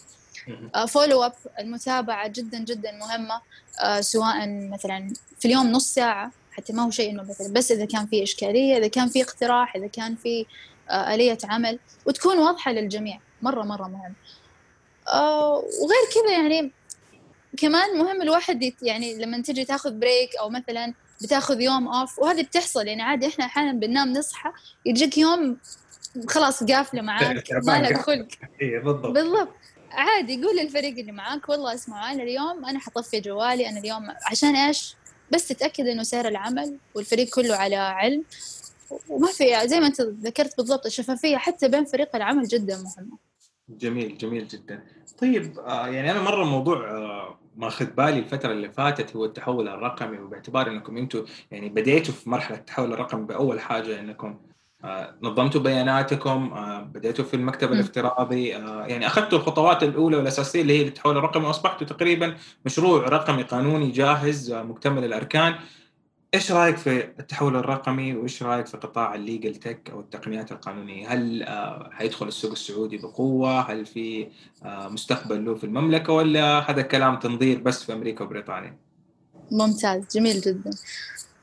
follow up المتابعة جدا جدا مهمة آه، سواء مثلا في اليوم نص ساعة حتى ما هو شيء إنه مثلا بس إذا كان في إشكالية إذا كان في اقتراح إذا كان في آه، آلية عمل وتكون واضحة للجميع. مرة مرة مهم. آه، وغير كذا يعني كمان مهم الواحد يعني لما تجي تاخذ break أو مثلا بتاخذ يوم off وهذه بتحصل. يعني عادي إحنا أحيانا بننام نصحى يجيك يوم خلاص قافلة معاك [laughs] ما لك خلق. إيه، بالضبط. بالضبط. عادي قول للفريق اللي معاك والله اسمعوا أنا اليوم أنا حطفي جوالي أنا اليوم عشان إيش؟ بس تتأكد إنه سير العمل والفريق كله على علم. وما في زي ما أنت ذكرت بالضبط الشفافية حتى بين فريق العمل جدا مهمة. جميل جميل جدا. طيب آه يعني أنا مرة الموضوع آه ماخذ بالي الفترة اللي فاتت هو التحول الرقمي وباعتبار إنكم أنتم يعني بديتوا في مرحلة التحول الرقمي بأول حاجة إنكم آه نظمتوا بياناتكم آه بديتوا في المكتب الافتراضي آه يعني أخذتوا الخطوات الأولى والأساسية اللي هي التحول الرقمي وأصبحتوا تقريبا مشروع رقمي قانوني جاهز مكتمل الأركان. إيش رأيك في التحول الرقمي وإيش رأيك في قطاع الليجل تك أو التقنيات القانونية؟ هل آه، حيدخل السوق السعودي بقوة؟ هل في آه، مستقبل له في المملكة ولا هذا كلام تنظير بس في أمريكا وبريطانيا؟ ممتاز جميل جدا.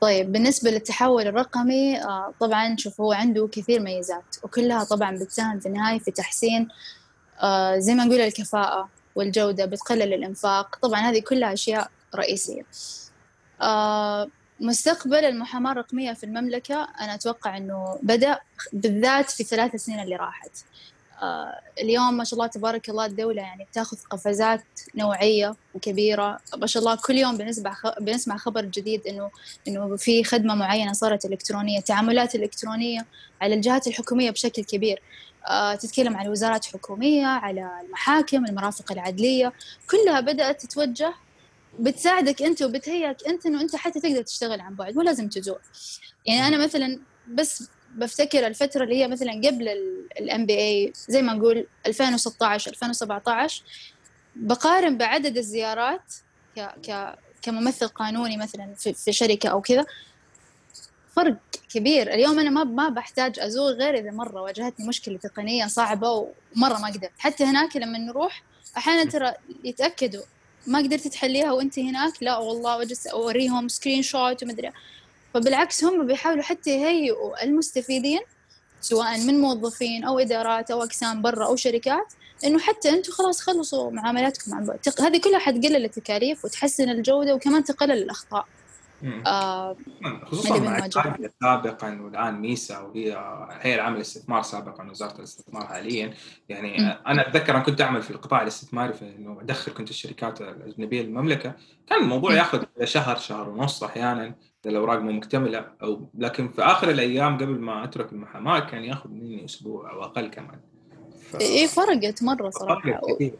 طيب بالنسبة للتحول الرقمي آه، طبعا شوف هو عنده كثير ميزات وكلها طبعا بتساهم في النهايه في تحسين زي ما نقول الكفاءة والجودة بتقلل الإنفاق، طبعا هذه كلها أشياء رئيسية. مستقبل المحاماة الرقمية في المملكة أنا أتوقع أنه بدأ بالذات في ثلاث سنين اللي راحت. آه اليوم ما شاء الله تبارك الله الدولة يعني بتاخذ قفزات نوعية وكبيرة. ما شاء الله كل يوم بنسمع بنسمع خبر جديد إنه إنه في خدمة معينة صارت إلكترونية تعاملات إلكترونية على الجهات الحكومية بشكل كبير. آه تتكلم عن وزارات حكومية على المحاكم المرافق العدلية كلها بدأت تتوجه بتساعدك أنت وبتهيئك أنت إنه أنت حتى تقدر تشتغل عن بعد مو لازم تزور. يعني أنا مثلا بس بفتكر الفترة اللي هي مثلا قبل ال MBA زي ما نقول 2016 2017 بقارن بعدد الزيارات ك ك كممثل قانوني مثلا في, في شركة أو كذا. فرق كبير. اليوم أنا ما ما بحتاج أزور غير إذا مرة واجهتني مشكلة تقنيه صعبة ومرة ما قدرت. حتى هناك لما نروح أحيانا ترى يتأكدوا ما قدرتي تحليها وانت هناك؟ لا والله واجلس أوريهم screenshot ومدري فبالعكس هم بيحاولوا حتى يهيئوا المستفيدين سواء من موظفين أو إدارات أو أقسام برا أو شركات إنه حتى أنتم خلاص خلصوا معاملاتكم عن بعد. هذه كلها حتقلل التكاليف وتحسن الجودة وكمان تقلل الأخطاء. آه خصوصا مع سابقا والان ميسا وهي هي العمل الاستثمار سابقا وزارة الاستثمار حاليا. يعني م. أنا أتذكر أنا كنت أعمل في القطاع الاستثماري في إنه أدخل كنت الشركات الأجنبية للمملكة. كان الموضوع ياخذ شهر شهر ونص أحيانا الأوراق مو مكتملة. أو لكن في آخر الأيام قبل ما أترك المحاماة كان ياخذ مني أسبوع أو أقل كمان. ف... إيه فرقت مرة صراحة. فرقت كثير.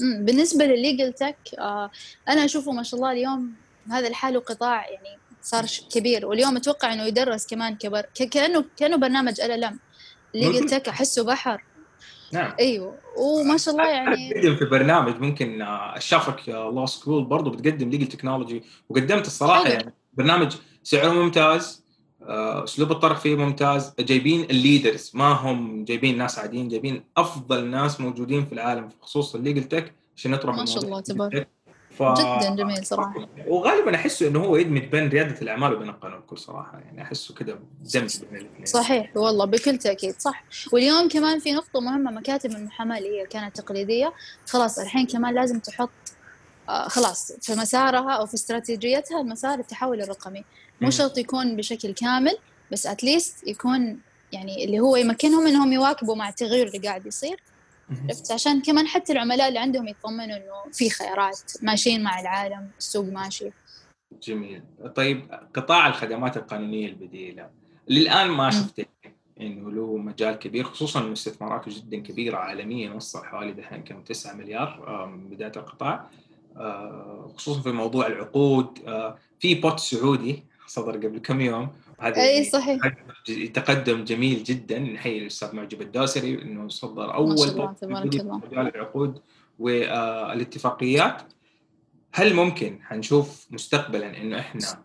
بالنسبة للليجل تك آه أنا أشوفه ما شاء الله اليوم هذا لحاله قطاع يعني صار كبير. واليوم أتوقع إنه يدرس كمان كبر. كانه كأنه برنامج ال ال ام ليجل تك أحسه بحر. نعم. أيوه. وما شاء الله يعني تقدم في برنامج ممكن الشافك لو سكول برضه بتقدم ليجل تكنولوجي وقدمت الصراحة حلو. يعني برنامج سعره ممتاز آه، أسلوب الطرح فيه ممتاز. جايبين الليدرز ما هم جايبين ناس عاديين جايبين أفضل ناس موجودين في العالم في خصوص الليجل تك عشان نطرح ما شاء الله تبارك. ف... جدا جميل صراحة. وغالبا أحسه إنه هو يدمج بين ريادة الأعمال وبين القانون بكل صراحة يعني أحسه كذا دمج بين الاثنين. صحيح والله بكل تأكيد صح. واليوم كمان في نقطة مهمة مكاتب المحاماة اللي هي كانت تقليدية خلاص الحين كمان لازم تحط آه خلاص في مسارها أو في استراتيجيتها المسار التحول الرقمي. مو شرط يكون بشكل كامل بس اتليست يكون يعني اللي هو يمكنهم إنهم يواكبوا مع التغير اللي قاعد يصير. عرفت؟ عشان كمان حتى العملاء اللي عندهم يطمنوا إنه في خيارات ماشيين مع العالم السوق ماشي. جميل. طيب قطاع الخدمات القانونية البديلة للآن ما شفت إنه له مجال كبير خصوصا إنه استثماراته جدا كبيرة عالميا وصل حوالي دحين كم 9 مليار من بداية القطاع. آه، خصوصا في موضوع العقود. آه، في بوت سعودي صدر قبل كم يوم هذا أي صحيح. تقدم جميل جدا. نحيي الأستاذ معجب الدوسري إنه صدر أول مجال العقود والاتفاقيات هل ممكن حنشوف مستقبلا إنه إحنا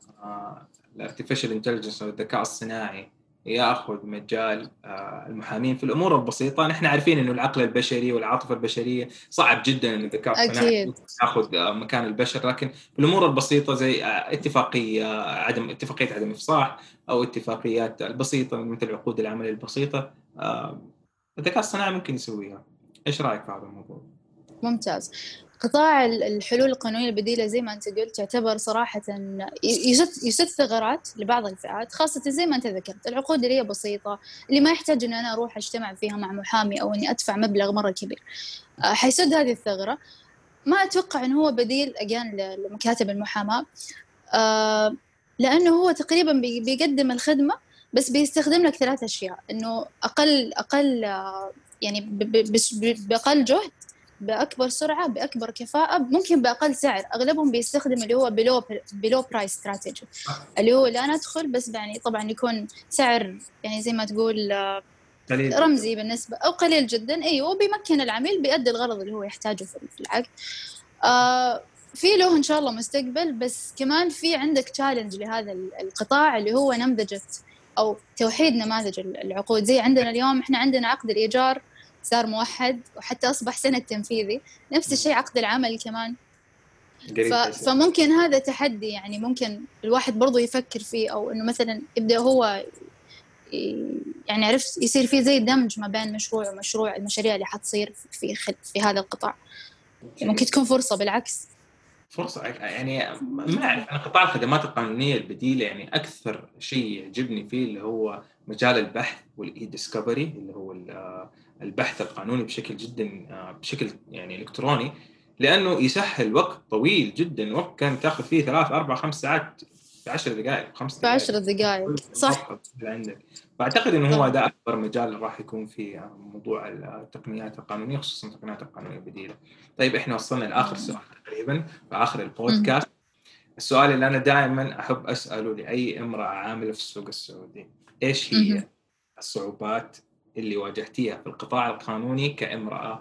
ال artificial intelligence أو الذكاء الصناعي ياخذ مجال آه، المحامين في الأمور البسيطة، نحن عارفين إنه العقل البشري والعاطفة البشرية صعب جدا إن الذكاء الصناعي ياخذ آه، مكان البشر، لكن في الأمور البسيطة زي آه، اتفاقية عدم اتفاقية عدم إفصاح أو اتفاقيات البسيطة مثل عقود العمل البسيطة الذكاء الصناعي ممكن يسويها. إيش رأيك في هذا الموضوع؟ ممتاز. قطاع الحلول القانونية البديلة زي ما أنت قلت يعتبر صراحة يسد ثغرات لبعض الفئات خاصة زي ما أنت ذكرت العقود اللي هي بسيطة اللي ما يحتاج أن أنا أروح أجتمع فيها مع محامي أو أني أدفع مبلغ مرة كبير. آه، حيسد هذه الثغرة. ما أتوقع أنه هو بديل أجان لمكاتب المحاماة. آه، لأنه هو تقريبا بيقدم الخدمة بس بيستخدم لك ثلاث أشياء أنه أقل أقل آه، يعني بأقل جهد بأكبر سرعة بأكبر كفاءة ممكن بأقل سعر. أغلبهم بيستخدم اللي هو بلو low price strategy اللي هو لا ندخل بس يعني طبعا يكون سعر يعني زي ما تقول قليل رمزي بالنسبة أو قليل جدا. أيوه وبيمكن العميل بيؤدي الغرض اللي هو يحتاجه في العقد. آه في له إن شاء الله مستقبل بس كمان في عندك challenge لهذا القطاع اللي هو نمذجة أو توحيد نماذج العقود. زي عندنا اليوم إحنا عندنا عقد الإيجار. صار موحد وحتى أصبح سند تنفيذي. نفس الشيء عقد العمل كمان. ف... فممكن هذا تحدي يعني ممكن الواحد برضو يفكر فيه أو إنه مثلا يبدأ هو يعني عرفت يصير في زي دمج ما بين مشروع ومشروع المشاريع اللي حتصير في في هذا القطاع. ممكن تكون فرصة بالعكس. فرصة يعني ما أعرف. أنا قطاع الخدمات القانونية البديلة يعني أكثر شيء يعجبني فيه اللي هو مجال البحث والإي ديسكفري اللي هو البحث القانوني بشكل جدا آه، بشكل يعني إلكتروني لأنه يسهل وقت طويل جدا وقت كان تأخذ فيه ثلاث أربع خمس ساعات في 10 دقائق خمس دقائق في 10 دقائق. صح. عندك. فأعتقد إنه هو ده أكبر مجال راح يكون في موضوع التقنيات القانونية خصوصا التقنيات القانونية البديلة. طيب إحنا وصلنا لآخر سؤال تقريبا في آخر البودكاست. السؤال اللي أنا دائما أحب أسأله لأي امرأة عاملة في السوق السعودي. إيش هي الصعوبات اللي واجهتيها في القطاع القانوني كامرأة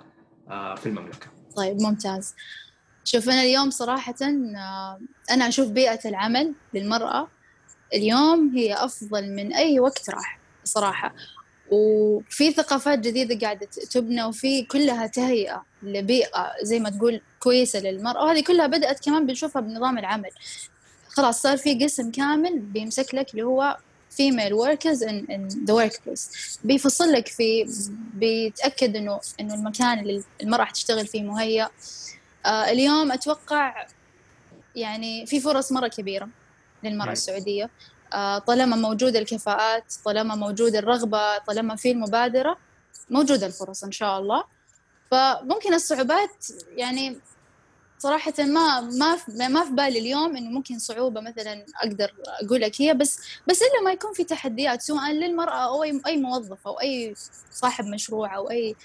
آه، في المملكة. طيب ممتاز. شوف أنا اليوم صراحة آه، أنا أشوف بيئة العمل للمرأة اليوم هي أفضل من أي وقت راح صراحة. وفي ثقافات جديدة قاعدة تبنى وفي كلها تهيئة لبيئة زي ما تقول كويسة للمرأة. وهذه كلها بدأت كمان بنشوفها بنظام العمل. خلاص صار في قسم كامل بيمسك لك اللي هو female workers in, in the workplace. بيفصل لك في بيتأكد إنه إنه المكان اللي المرأة حتشتغل فيه مهيأ آه اليوم أتوقع يعني في فرص مرة كبيرة للمرأة السعودية. آه طالما موجودة الكفاءات طالما موجودة الرغبة طالما في المبادرة موجودة الفرص إن شاء الله. فممكن الصعوبات يعني صراحة ما ما ما في بالي اليوم إنه ممكن صعوبة مثلا أقدر أقول لك هي بس بس إلا ما يكون في تحديات سواء للمرأة أو أي أي موظف أو أي صاحب مشروع أو أي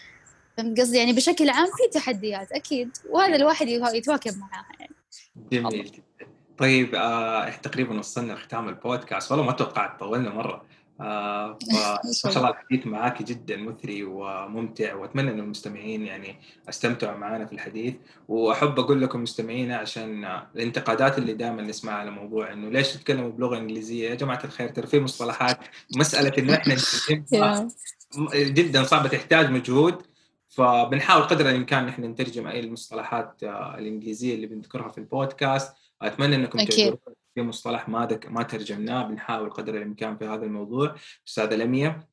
فهمت قصدي؟ يعني بشكل عام في تحديات أكيد وهذا الواحد يتواكب معاها يعني. جميل جدا. طيب آه تقريبا وصلنا لختام البودكاست والله ما توقعت طولنا مرة. ما شاء الله الحديث معك جدا مثري وممتع وأتمنى ان المستمعين يعني استمتعوا معنا في الحديث. وأحب أقول لكم مستمعينا عشان الانتقادات اللي دائما نسمعها على موضوع إنه ليش تتكلموا بلغة إنجليزية؟ يا جماعة الخير ترى في مصطلحات مسألة إنه إحنا [laughs] جدا صعبة تحتاج مجهود. فبنحاول قدر الإمكان نحن نترجم أي المصطلحات آه، الإنجليزية اللي بنذكرها في البودكاست. أتمنى إنكم أكيد. في مصطلح ما دك... ما ترجمناه بنحاول قدر الإمكان في هذا الموضوع أستاذة لميا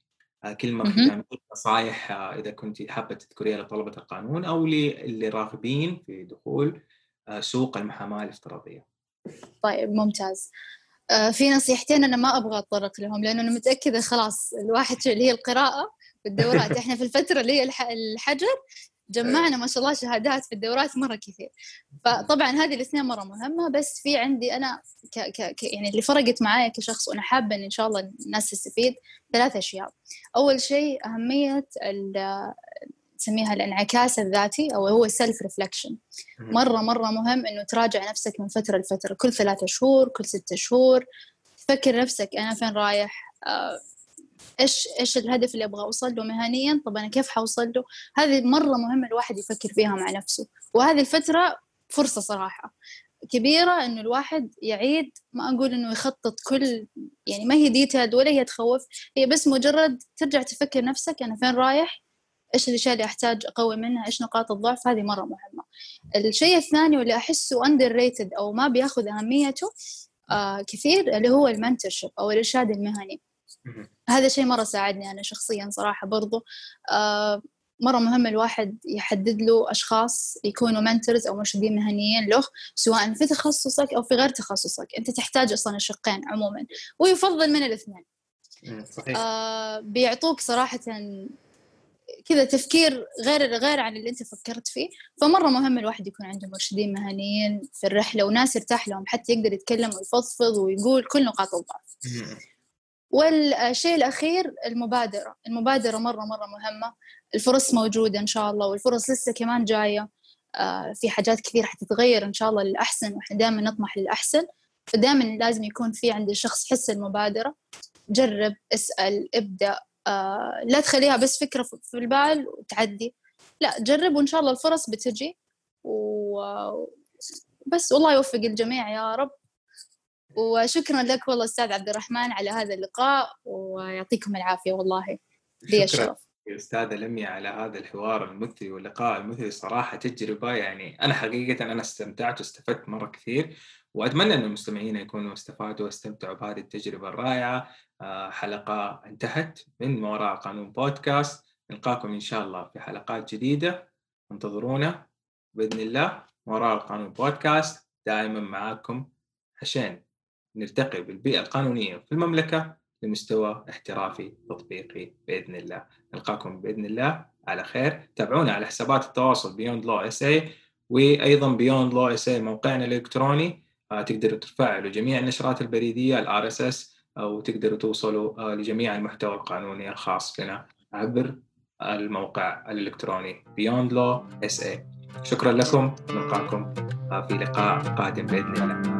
آه، كلمه ختاميه نصائح آه، إذا كنت حابة تذكريها لطلبة القانون أو للي راغبين في دخول آه، سوق المحاماة الافتراضية. طيب ممتاز. في نصيحتين أنا ما أبغى أتطرق لهم لأنه أنا متأكدة خلاص الواحد اللي هي القراءة والدورات إحنا في الفترة اللي هي الحجر جمعنا ما شاء الله شهادات في الدورات مرة كثير. فطبعا هذه الاثنين مرة مهمة بس في عندي أنا ك ك يعني اللي فرقت معايا كشخص وأنا حابة إن إن شاء الله الناس تستفيد ثلاث أشياء. أول شيء أهمية نسميها الانعكاس الذاتي أو هو ال self reflection مرة مرة مهم إنه تراجع نفسك من فترة لفترة كل ثلاثة شهور كل ستة شهور. تفكر نفسك أنا فين رايح آه إيش إيش الهدف اللي أبغى أوصل له مهنيا؟ طب أنا كيف حوصل له؟ هذه مرة مهم الواحد يفكر فيها مع نفسه. وهذه الفترة فرصة صراحة كبيرة إنه الواحد يعيد ما أقول إنه يخطط كل يعني ما هي detailed ولا هي تخوف هي بس مجرد ترجع تفكر نفسك أنا فين رايح؟ إيش الأشياء اللي أحتاج أقوي منها؟ إيش نقاط الضعف؟ هذه مرة مهمة. الشيء الثاني واللي أحسه underrated أو ما بيأخذ أهميته آه كثير اللي هو ال mentorship أو الإرشاد المهني. هذا شيء مرة ساعدني أنا شخصيا صراحة برضو. آه مرة مهم الواحد يحدد له أشخاص يكونوا mentors أو مرشدين مهنيين له سواء في تخصصك أو في غير تخصصك. أنت تحتاج أصلا الشقين عموما ويفضل من الاثنين. صحيح. آه بيعطوك صراحة كذا تفكير غير غير عن اللي أنت فكرت فيه. فمرة مهم الواحد يكون عنده مرشدين مهنيين في الرحلة وناس يرتاح لهم حتى يقدر يتكلم ويفضفض ويقول كل نقاط الضعف. والشيء الأخير المبادرة. المبادرة مرة مرة مهمة. الفرص موجودة إن شاء الله والفرص لسه كمان جاية. آه، في حاجات كثير حتتغير إن شاء الله للأحسن وإحنا دائما نطمح للأحسن. فدائما لازم يكون في عند الشخص حس المبادرة. جرب اسأل ابدأ. آه، لا تخليها بس فكرة في البال وتعدي. لا جرب وإن شاء الله الفرص بتجي. وبس والله يوفق الجميع يا رب. وشكرا لك والله أستاذ عبد الرحمن على هذا اللقاء ويعطيكم العافية والله. لي الشرف. أستاذة لميا على هذا الحوار المثري واللقاء المثري صراحة تجربة يعني أنا حقيقة أنا استمتعت واستفدت مرة كثير وأتمنى إن المستمعين يكونوا استفادوا واستمتعوا بهذه التجربة الرائعة. آه، حلقة انتهت من ما وراء قانون بودكاست. نلقاكم إن شاء الله في حلقات جديدة. انتظرونا بإذن الله وراء القانون بودكاست. دائما معاكم عشان نرتقي بالبيئة القانونية في المملكة لمستوى احترافي تطبيقي بإذن الله. نلقاكم بإذن الله. على خير. تابعونا على حسابات التواصل Beyond Law SA وأيضا Beyond Law SA موقعنا الإلكتروني. آه، تقدروا تفعلوا جميع النشرات البريدية ال RSS أو تقدروا توصلوا آه، لجميع المحتوى القانوني الخاص لنا عبر الموقع الإلكتروني Beyond Law SA شكرا لكم. نلقاكم آه، في لقاء قادم بإذن الله.